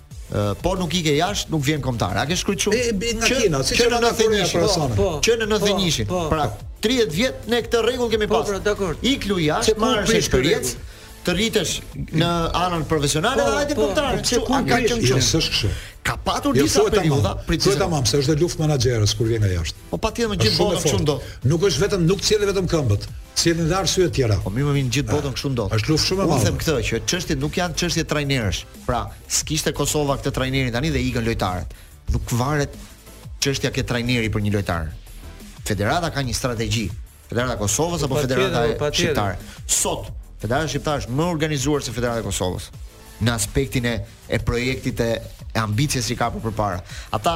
po nuk i ke jashtë, nuk vjen në kombëtare. A ke shkruar kështu? Që kena, si që në 91 për Hasanin. Po, që në 91. Po, po, pra, 30 vjet ne këtë rregull kemi pas. Po, pra, dakor. Ik luj jashtë, të marrësh eksperiencë, të rritesh në anën profesionale dhe hajde në kombëtare. Kështu ka qenë kështu? Jo, s'është kështu. Ka patur jo, disa periudha, prit. Po tamam, se është luftë menaxherësh kur vjen nga jashtë. Po patjetër në gjithë botën kështu ndodh. Nuk është vetëm nuk sjell vetëm këmbët, sillen dhe arsye të tjera. Po mirë mo në gjithë botën kështu ndodh. Është luftë shumë e madhe. Unë them këtë që çështjet nuk janë çështje trajnerësh. Pra, s'kishte Kosova këtë trajnerin tani dhe ikën lojtarët. Nuk varet çështja ke trajneri për një lojtar. Federata ka një strategji. Federata e Kosovës apo Federata e Shqiptare. Sot Federata Shqiptare është më e organizuar se Federata e Kosovës në aspektin e e projektit e, e ambicies që ka për përpara. Ata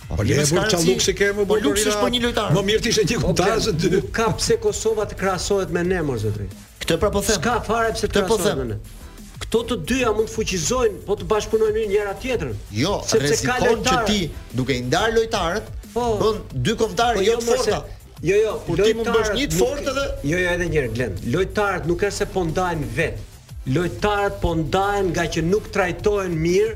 Po le për çalluk si ke më bërë. Po është për një lojtar. Më mirë ti ishe një kombëtare se dy. S'ka pse Kosova të krahasohet me ne mor zotri. Këtë pra po them. S'ka fare pse të po krahasohet me ne. Këto të dyja mund të fuqizojnë po të bashkëpunojnë mirë njëra tjetrën. Jo, rrezikon që ti duke i ndar lojtarët, po. bën dy kombëtare po jo, jo të forta. Jo, jo, kur ti mund të bësh një të fortë edhe. Jo, jo, edhe një herë Glen. Lojtarët nuk është se po ndajnë vet. Lojtarët po ndahen ngaqë nuk trajtohen mirë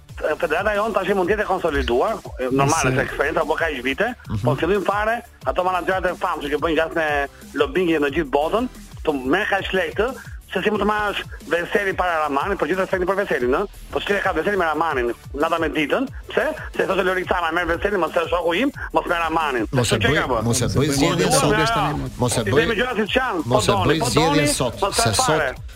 Federata jonë tash mund të jetë e konsoliduar, normal është eksperienca po kaq vite, mm -hmm. po fillim fare ato menaxherët e famshëm që bëjnë gjëra me lobbying në gjithë botën, të merr kaq lehtë, se si mund të marrësh Veseli para Rrahmanit, me gjithë respektin për Veselin, ëh. Po çfarë ka Veseli me Rrahmanin? Nata me ditën, pse? Se thotë Lorik Cana merr Veselin, mos e shoku im, mos merr Rrahmanin. Mos e bëj, mos e bëj zgjedhje sot. Mos e bëj. Mos e bëj zgjedhje sot, se sot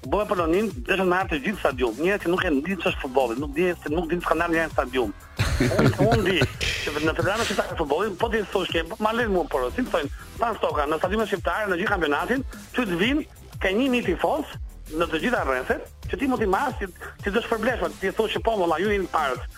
Bëhem për Poloninë, deshën me ardh të gjithë stadium. Njerëz që nuk e dinë ç'është futbolli, nuk di se nuk dinë çka ndan janë stadium. Unë unë di që në Federatën Shqiptare të Futbollit po ti thosh që ma lënë mua por si thonë, Fans Toka në stadiumet shqiptare në gjithë kampionatin, ty të vijnë te 1000 tifoz në të gjitha rrethet, që ti mund t'i marrësh t'i shpërblesh, ti thosh që po valla ju jeni të parët.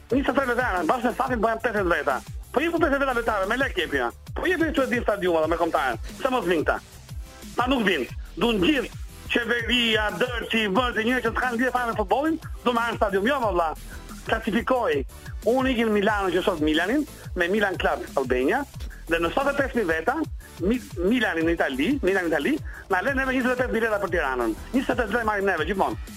Njëzet e tre veta, bashkë me stafin bëhen pesëdhjetë veta. Po jepu pesëdhjetë veta lojtarëve, me lekë jepi. Po jepi këtu e din stadium edhe me kombëtaren. Pse mos vijnë këta? Këta nuk vijnë. Duan gjithë qeveria, dërçi, vëzhgë, njerëz që s'kanë lidhje fare me futbollin, do marrë stadium. Jo, valla, klasifikoj. Unë iki në Milano që shoh Milanin, me Milan Club Albania, dhe në 75.000 veta, Milanin në Itali, Milan në Itali, na lënë neve 25 bileta për Tiranën. 25 bileta marrim neve gjithmonë.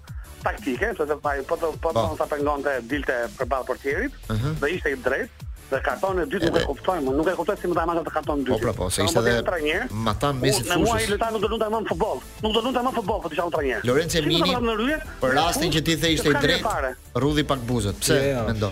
taktike, se të faj, po të po të s'e pengon të dilte përballë portierit, uh mhm. -huh. dhe ishte i drejtë, dhe kartonin e dytë nuk e kuptoj, nuk e kuptoj si mund ta marrë kartonin e dytë. Po pra, po, se ishte edhe matanë mesit fushës. Me mua ai lojtar nuk do luante më në futboll. Nuk do luante më në futboll, po ta kisha trajner. Lorenc Jemini. Për rastin që ti the ishte i drejtë, rrudhi pak buzët. Pse? Jo, jo. Mendo.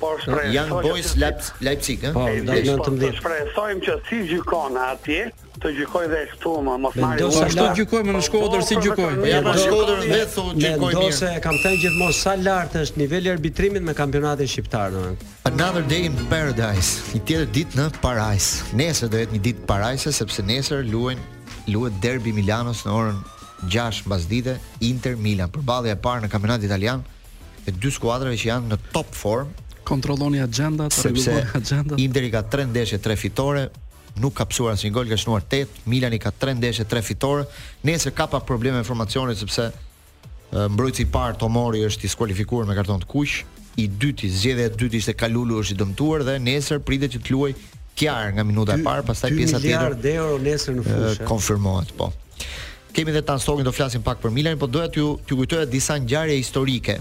Po shpresoj. Young Boys Leipzig, ëh. Po, do të ndonjë të Shpresojmë që si gjykon atje, të gjykojë dhe këtu më mos marrë. Do sa do gjykojë në po, Shkodër, po, si gjykojmë? Po ja në Shkodër më thonë që gjykoi mirë. Jo se kam thënë gjithmonë sa lart është niveli i arbitrimit në kampionatin shqiptar, domethënë. Another day in paradise. Një tjetër ditë në parajsë. Nesër do jetë një ditë parajse sepse nesër luajnë luhet derbi i Milanos në orën 6 mbasdite Inter Milan. Përballja e parë në kampionatin italian e dy skuadrave që janë në top form, kontrolloni agjendat, rregulloni agjendat. Interi ka 3 ndeshje, 3 fitore, nuk ka pësuar asnjë gol, ka shënuar 8, Milani ka 3 ndeshje, 3 fitore. Nesër ka pak probleme me formacionin sepse mbrojtësi i parë Tomori është i skualifikuar me karton të kuq, i dyti, zgjedhja e dytë ishte Kalulu është i dëmtuar dhe nesër pritet që të luajë Kjaer nga minuta e parë, pastaj pjesa tjetër. 2 miliardë euro nesër në fushë. Konfirmohet, po. Kemi dhe Tan Stokën do flasim pak për Milanin, po doja t'ju t'ju kujtoja disa ngjarje historike.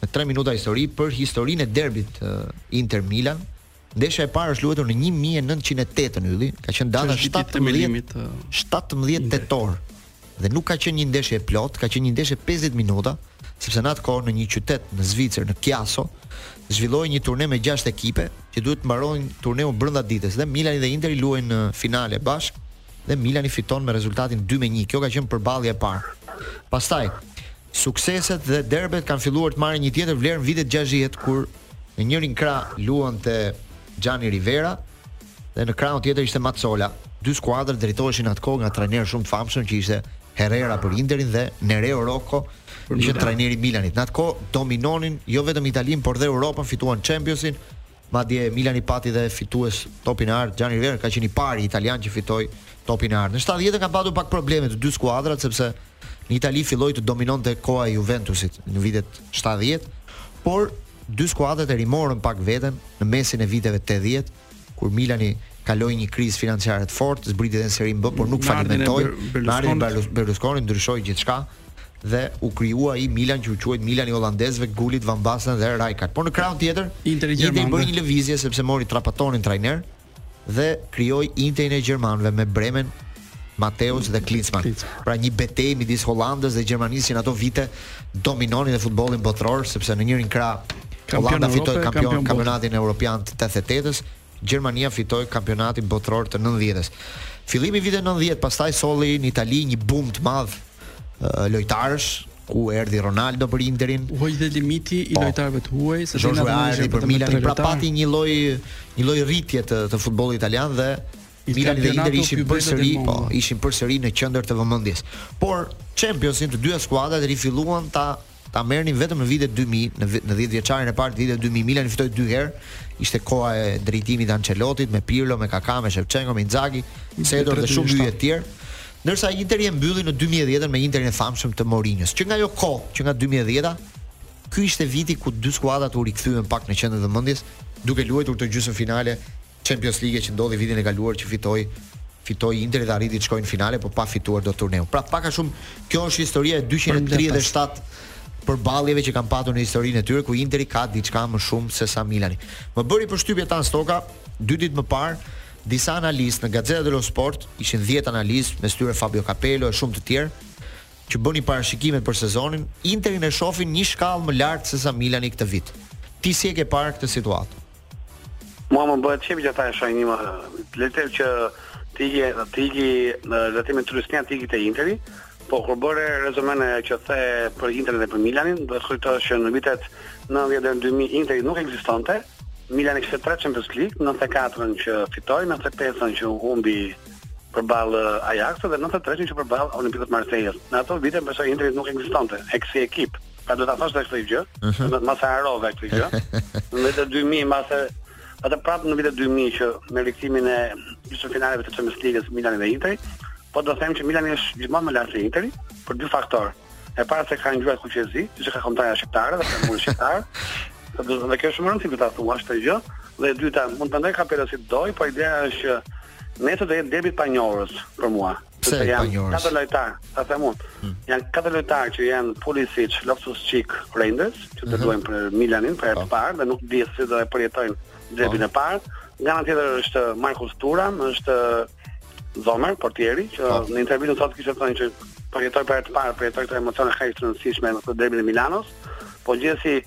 Me 3 minuta histori për historinë e derbit uh, Inter Milan. Ndeshja e parë është luajtur në 1908 në mijë, ka qenë data 17 17 tetor. Dhe nuk ka qenë një ndeshje e plotë, ka qenë një ndeshje 50 minuta, sepse në atë kohë në një qytet në Zvicër, në Kiaso, zhvillohej një turne me 6 ekipe që duhet të mbaronin turneun brenda ditës dhe Milani dhe Interi luajnë në finale bashkë dhe Milani fiton me rezultatin dy me një. Kjo ka qenë përballja e parë. Pastaj, sukseset dhe derbet kanë filluar të marrin një tjetër vlerë në vitet 60 kur në njërin krah luante Gianni Rivera dhe në krahun tjetër ishte Mazzola. Dy skuadrat drejtoheshin atë kohë nga trajnerë shumë të famshëm që ishte Herrera për Interin dhe Nereo Rocco për Milan. Trajneri i Milanit. Në atë kohë dominonin jo vetëm Italinë, por dhe Europën, fituan Championsin, Madje Milani pati dhe fitues Topin e Artë, Gianni Rivera ka qenë i pari italian që fitoi Topin e Artë. Në 70-të kanë patur pak probleme të dy skuadrat sepse në Itali filloi të dominonte koha e Juventusit në vitet 70, por dy skuadrat e rimorën pak veten në mesin e viteve 80, kur Milani kaloi një krizë financiare të fortë, zbriti edhe në Serie B, por nuk falimentoi. Me ardhjen e Berlusconit ndryshoi gjithçka. dhe u krijua ai Milan që u quajt Milani i holandezëve, Gullit, Van Basten dhe Rijkaard. Por në krahun tjetër, Inter i Gjermanëve bëri një lëvizje sepse mori Trapatonin trajner dhe krijoi Interin e Gjermanëve me Bremen, Mateus dhe Klinsmann. Pra një betejë midis Holandës dhe Gjermanisë që në ato vite dominonin dhe futbollin botëror sepse në njërin krah Holanda fitoi kampion, kampionatin evropian të 88-s, Gjermania fitoi Kampionatin Botëror të nëntëdhjetës. Fillimi i viteve nëntëdhjetë pastaj solli në Itali një bum të madh lojtarësh, ku erdhi Ronaldo për Interin. U hoq dhe limiti i po. lojtarëve të huaj, se George Weah erdhi për Milanin, pra pati një lloj një lloj rritje të të futbollit italian dhe Milani dhe Interi ishin përsëri, po, ishin përsëri në qendër të vëmendjes. Por Champions League të dyja skuadrat rifilluan ta Ta merrnin vetëm në vitet 2000, në në 10 vjeçarin e parë të vitit 2000 Milani fitoi dy herë. Ishte koha e drejtimit të Ancelottit me Pirlo, me Kaká, me Shevchenko, me Inzaghi, Seedorf dhe shumë yje të tjerë. Ndërsa Interi e mbylli në 2010 me Interin e famshëm të Mourinhos. Që nga ajo kohë, që nga 2010-a, ky ishte viti ku dy skuadrat u rikthyen pak në qendër të vëmendjes, duke luajtur atë gjysmë finale Champions League që ndodhi vitin e kaluar që fitoi fitoi Interi dhe arriti të shkojë në finale, por pa fituar dot turneun. Pra pak a shumë kjo është historia e 237 përballjeve që kanë patur në historinë e tyre ku Interi ka diçka më shumë se sa Milani. Më bëri përshtypje Tan Stoka dy ditë më parë disa analistë në Gazzetta dello Sport, ishin 10 analistë, mes tyre Fabio Capello e shumë të tjerë, që bënin parashikimet për sezonin, Interin e shofin një shkallë më lart se sa Milani këtë vit. Ti si e ke parë këtë situatë? Mua më bëhet qefi që ta e shoh në letër që ti je ti je në rretimin turistënia ti je te Interi, po kur bëre rezumen e që the për Interin dhe për Milanin, duhet të kujtosh që në vitet 90 deri në 2000 Interi nuk ekzistonte. Milani kishte 3 Champions League, 94-ën që fitoi, 95-ën që humbi përballë Ajaxit dhe 93-ën që përballë Olimpikut Marseille. Në ato vite besoj Interi nuk ekzistonte, as si ekip. Pra do ta thosh dhe këtë gjë, mm -hmm. mos e harrove këtë gjë. Në vitin 2000 më sa atë prapë në vitin 2000 që me rikthimin e gjysmëfinaleve të Champions League-s Milani dhe Interi, po do them që Milani është gjithmonë më lart se Interi për dy faktorë. E para se ka ngjyrat kuqezi, siç e ka kombëtarja shqiptare dhe ka mundësi shqiptar. Do të kesh shumë rëndësi për ta thua këtë gjë. Dhe e dyta, mund të ndajë kampionatin si do, por ideja është që nesër do jetë derbi i panjohur për mua. Pse i panjohur? Katër lojtarë, ta them unë. Hmm. Janë katër lojtarë që janë Pulisic, Loftus-Cheek, Reijnders, që do mhm. luajnë për Milanin për herë të po. parë dhe nuk dihet si do e përjetojnë derbin po. e parë. Nga ana tjetër është Marcus Thuram, është Sommer, portieri, që po. në intervistën sot kishte thënë që përjetoj për herë të parë, përjetoj këto emocione kaq të rëndësishme në këtë derbin e Milanos. Po gjithsesi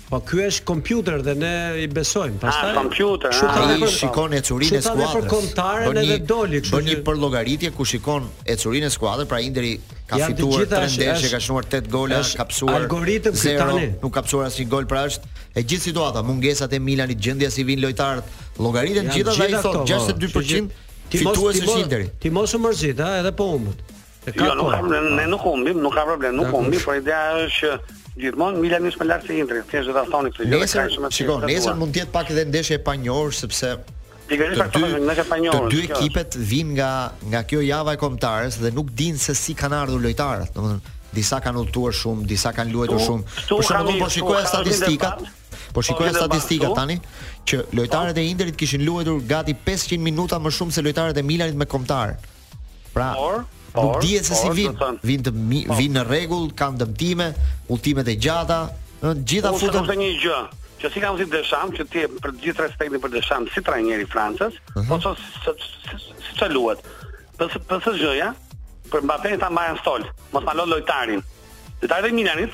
Po ky është kompjuter dhe ne i besojmë. Ah, Pastaj kompjuter, kështu ah, tha ai po shikon ecurinë e skuadrës. Për kombëtaren edhe doli kështu. Bën një përllogaritje ku shikon ecurinë e skuadrës, pra Interi ka ja, fituar 3 ndeshje, ka shnuar 8 gola, ka psuar algoritëm ky tani. Nuk ka psuar asnjë gol, pra është e gjithë situata, mungesat e Milanit, gjendja si vin lojtarët, llogariten të gjitha, ai thotë 62% fitues është Interi. Ti mos u mërzit, ha, edhe po humbët. Jo, nuk kam, ne nuk humbim, nuk ka problem, nuk humbim, por ideja është që gjithmonë Milani është më lart se Interi, thjesht doja ta thoja këtë gjë. Nesër, shikon, nesër mund të jetë pak edhe ndeshje e panjohur sepse Pikërisht për këtë them e panjohur. Të dy ekipet vijnë nga nga kjo java e kombëtares dhe nuk dimë se si kanë ardhur lojtarët, domethënë disa kanë udhëtuar shumë, disa kanë luajtur shumë. Për shembull, po shikoja statistikat. Po shikoja statistikat tani që lojtarët e Interit kishin luajtur gati 500 minuta më shumë se lojtarët e Milanit me kombëtare. Pra, por, por, nuk dihet se si vin, vin të mirë, po. vin në rregull, kanë dëmtime, udhëtimet e gjata, të gjitha po, futen. Unë një gjë, që s'e kam si Deschamps, që ti për gjithë respektin për Deschamps si trajneri i Francës, uh mhm. -huh. ose si si luhet. Për ç'arsye gjëja, për Mbappé ta mbajë në stol, mos ma lë lojtarin. Lojtari i Milanit,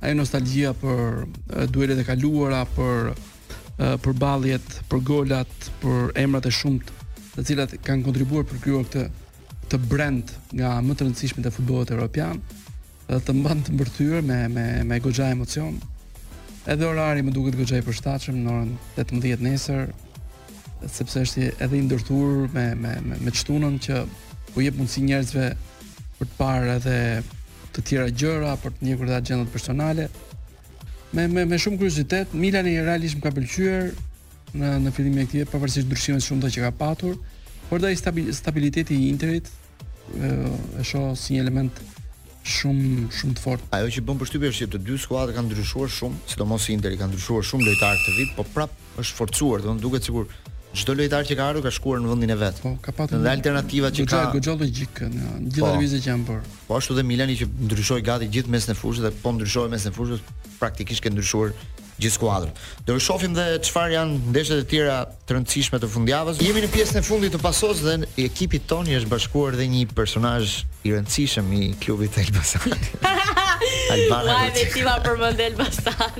Ajo nostalgjia për duelet e kaluara, për përballjet, për golat, për emrat e shumtë, të cilat kanë kontribuar për krijuar këtë brand nga më të rëndësishmit e futbollit evropian dhe të mban të mbërthyer me me me goxha emocion. Edhe orari më duket goxha i përshtatshëm në orën 18 nesër, sepse është edhe i ndërthurur me me me, me të shtunën që u jep mundësi njerëzve për të parë edhe të tjera gjëra, për të ndjekur dhe agjendët personale. Me, me, me shumë kuriozitet, Milani realisht më ka pëlqyer në, në fillimin e këtij, pavarësisht ndryshimeve të shumta që ka patur, por dhe ai stabiliteti i Interit, e shoh si një element shumë shumë të fortë. Ajo që bën përshtypje është që të dy skuadrat kanë ndryshuar shumë, sidomos Interi ka ndryshuar shumë lojtarë këtë vit, po prap është forcuar, domethënë duket sikur çdo lojtar që ka ardhur ka shkuar në vendin e vet. Po, ka patur dhe alternativa që ka. Goxha logjik në gjithë po. lëvizjet që janë bërë. Po ashtu dhe Milani që ndryshoi gati gjithë mesfushën dhe po ndryshoi mesfushën, praktikisht ka ndryshuar gjithë skuadrën. Do të shohim dhe çfarë janë ndeshjet e tjera të rëndësishme të fundjavës. Jemi në pjesën e fundit të pasos dhe ekipit tonë i është bashkuar dhe një personazh i rëndësishëm i klubit të Elbasanit. Albana. Ai vetë i va për Elbasan.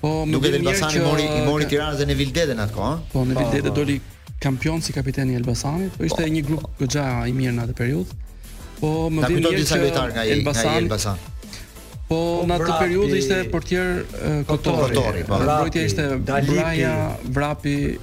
Po, më duket Elbasani mori i mori Tiranën dhe Nevil Dede në atë kohë, ëh. Po, Nevil po, Dede po. doli kampion si kapiteni i Elbasanit, po ishte një grup goxha i mirë në atë periudhë. Po, më vjen mirë që Elbasani Elbasan. Po, në atë periudhë ishte portier Kotori, Kotori, po. Mbrojtja ishte Brahja, Vrapi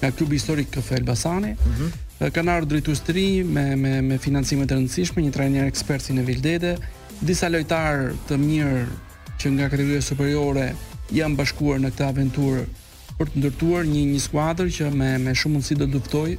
nga klubi historik KF Elbasani. Mm -hmm. Kanë ardhur drejtues të rinj me me me financime të rëndësishme, një trajner ekspert si Nevil Dede, disa lojtarë të mirë që nga kategoria superiore janë bashkuar në këtë aventurë për të ndërtuar një një skuadër që me me shumë mundësi do të luftojë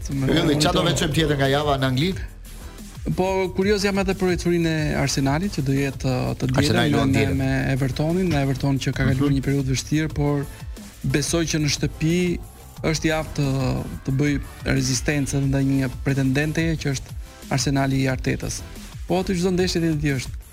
Ylli, çfarë do veçojmë tjetër nga java në Angli? Po kurioz jam edhe për ecurinë e Arsenalit që do jetë uh, të dielën me, me, me Evertonin, me Everton që ka kaluar mhm. një periudhë të vështirë, por besoj që në shtëpi është i aftë të, të bëjë rezistencë ndaj një pretendenteje që është Arsenali i Artetës. Po aty çdo ndeshje ti di është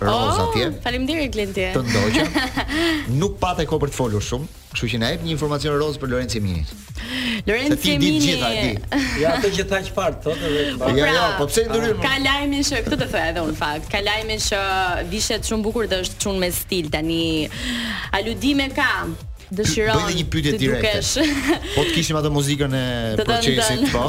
Roz oh, atje. Faleminderit Glenti. Të ndoqa. Nuk pate kohë për të folur shumë, kështu që na jep një informacion Roz për Lorenc Eminin. Lorenc Emini. Ti di gjithë atë. Ja ato që tha çfarë thotë edhe. Po ja, pra, ja, po pse ndryrim? Ka lajmin që këtë të thoja edhe unë fakt. Ka lajmin që vishet shumë bukur dhe është çun me stil tani. Aludime ka dëshiron të dukesh. Po të kishim atë muzikën e procesit, po.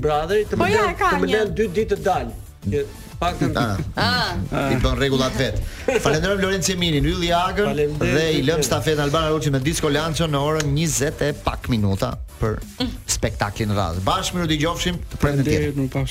Brother, të po më lënë, të më lënë dy ditë të dal. Të paktën ah. ah. i bën rregullat vet. Falënderojmë Lorenc Eminin, Ylli Agën dhe i lëm stafetën Albana Ruçi me Disco Lancho në orën 20 e pak minuta për mm. spektaklin e radhës. Bashkë mirudëgjofshim të premten tjetër. Faleminderit, më pas.